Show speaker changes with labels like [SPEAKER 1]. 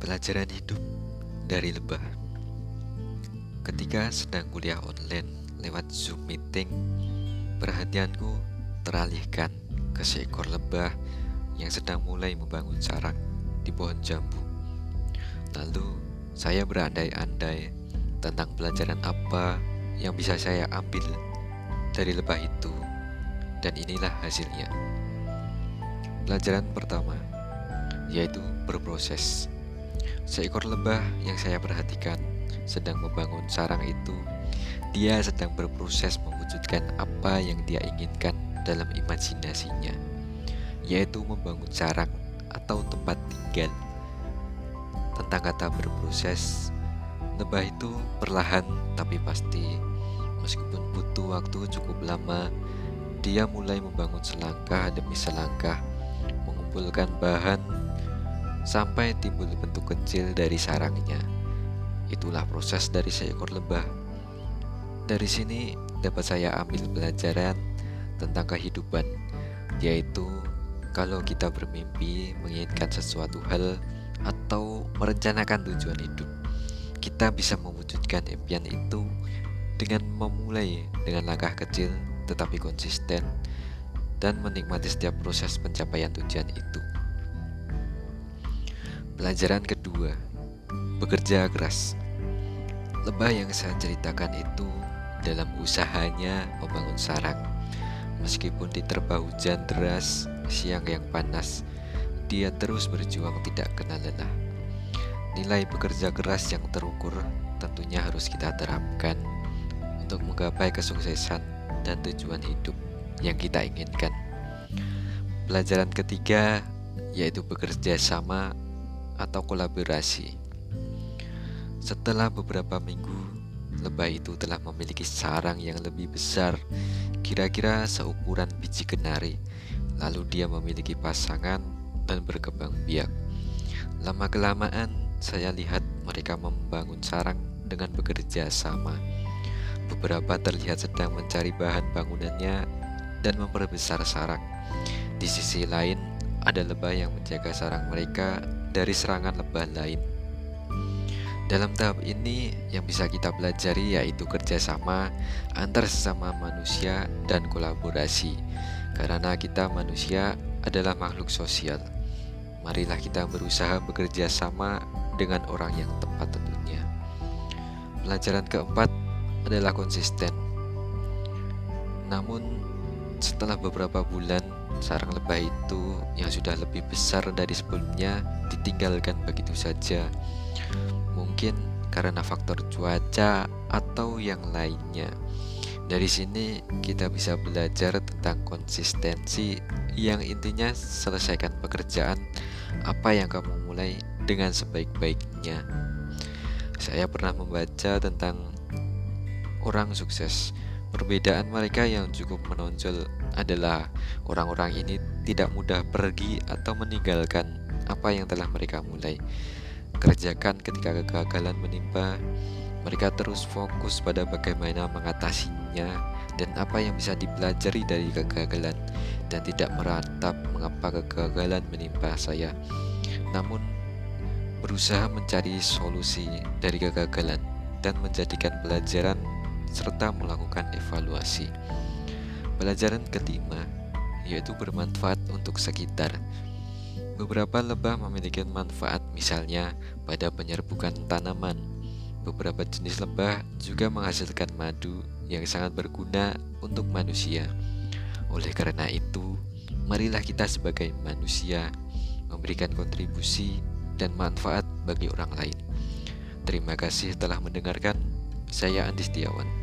[SPEAKER 1] Pelajaran hidup dari lebah. Ketika sedang kuliah online lewat Zoom meeting, perhatianku teralihkan ke seekor lebah yang sedang mulai membangun sarang di pohon jambu. Lalu saya berandai-andai tentang pelajaran apa yang bisa saya ambil dari lebah itu, dan inilah hasilnya. Pelajaran pertama yaitu berproses. Seekor lebah yang saya perhatikan sedang membangun sarang itu, dia sedang berproses mewujudkan apa yang dia inginkan dalam imajinasinya, yaitu membangun sarang atau tempat tinggal. Tentang kata berproses, lebah itu perlahan tapi pasti, meskipun butuh waktu cukup lama, dia mulai membangun selangkah demi selangkah, mengumpulkan bahan sampai timbul bentuk kecil dari sarangnya. Itulah proses dari seekor lebah. Dari sini dapat saya ambil pelajaran tentang kehidupan, yaitu kalau kita bermimpi menginginkan sesuatu hal atau merencanakan tujuan hidup, kita bisa mewujudkan impian itu dengan memulai dengan langkah kecil tetapi konsisten dan menikmati setiap proses pencapaian tujuan itu. Pelajaran kedua, bekerja keras. Lebah yang saya ceritakan itu dalam usahanya membangun sarang. Meskipun diterpa hujan deras, siang yang panas, dia terus berjuang tidak kenal lelah. Nilai bekerja keras yang terukur tentunya harus kita terapkan untuk menggapai kesuksesan dan tujuan hidup yang kita inginkan. Pelajaran ketiga yaitu bekerja sama atau kolaborasi. Setelah beberapa minggu, lebah itu telah memiliki sarang yang lebih besar, kira-kira seukuran biji kenari. Lalu dia memiliki pasangan dan berkembang biak. Lama-kelamaan, saya lihat mereka membangun sarang dengan bekerja sama. Beberapa terlihat sedang mencari bahan bangunannya dan memperbesar sarang. Di sisi lain, ada lebah yang menjaga sarang mereka dari serangan lebah lain. Dalam tahap ini yang bisa kita pelajari yaitu kerjasama antar sesama manusia dan kolaborasi Karena kita manusia adalah makhluk sosial Marilah kita berusaha bekerja sama dengan orang yang tepat tentunya Pelajaran keempat adalah konsisten Namun setelah beberapa bulan sarang lebah itu yang sudah lebih besar dari sebelumnya ditinggalkan begitu saja. Mungkin karena faktor cuaca atau yang lainnya. Dari sini kita bisa belajar tentang konsistensi yang intinya selesaikan pekerjaan apa yang kamu mulai dengan sebaik-baiknya. Saya pernah membaca tentang orang sukses Perbedaan mereka yang cukup menonjol adalah orang-orang ini tidak mudah pergi atau meninggalkan apa yang telah mereka mulai kerjakan ketika kegagalan menimpa. Mereka terus fokus pada bagaimana mengatasinya dan apa yang bisa dipelajari dari kegagalan dan tidak meratap mengapa kegagalan menimpa saya. Namun berusaha mencari solusi dari kegagalan dan menjadikan pelajaran serta melakukan evaluasi. Pelajaran kelima yaitu bermanfaat untuk sekitar. Beberapa lebah memiliki manfaat misalnya pada penyerbukan tanaman. Beberapa jenis lebah juga menghasilkan madu yang sangat berguna untuk manusia. Oleh karena itu, marilah kita sebagai manusia memberikan kontribusi dan manfaat bagi orang lain. Terima kasih telah mendengarkan. Saya Andi Setiawan.